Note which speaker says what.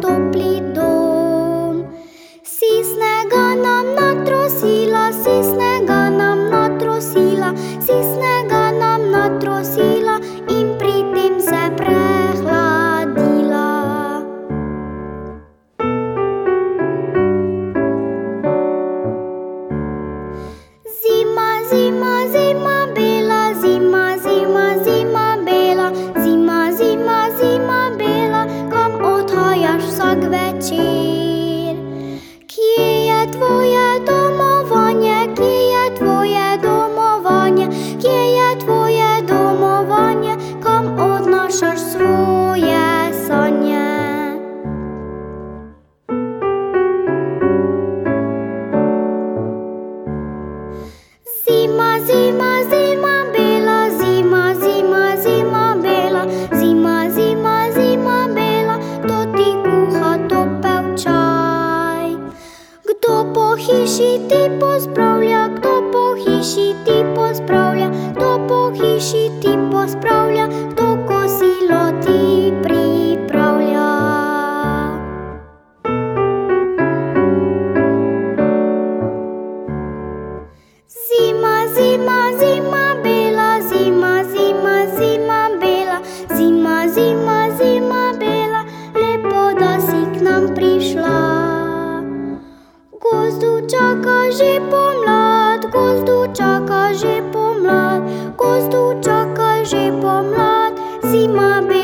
Speaker 1: topli dom. Si snega nam natrosila, si snega. як вечір, кія твоє домовання, кія твоє домовання, кія твоє домовання, ком одношаш свою. Hiši ti pospravlja, kdo po hiši ti pospravlja, kdo po hiši ti pospravlja, kdo și pomlat, gostul ceacă și pomlat, gostul ceacă și pomlat, zi bine.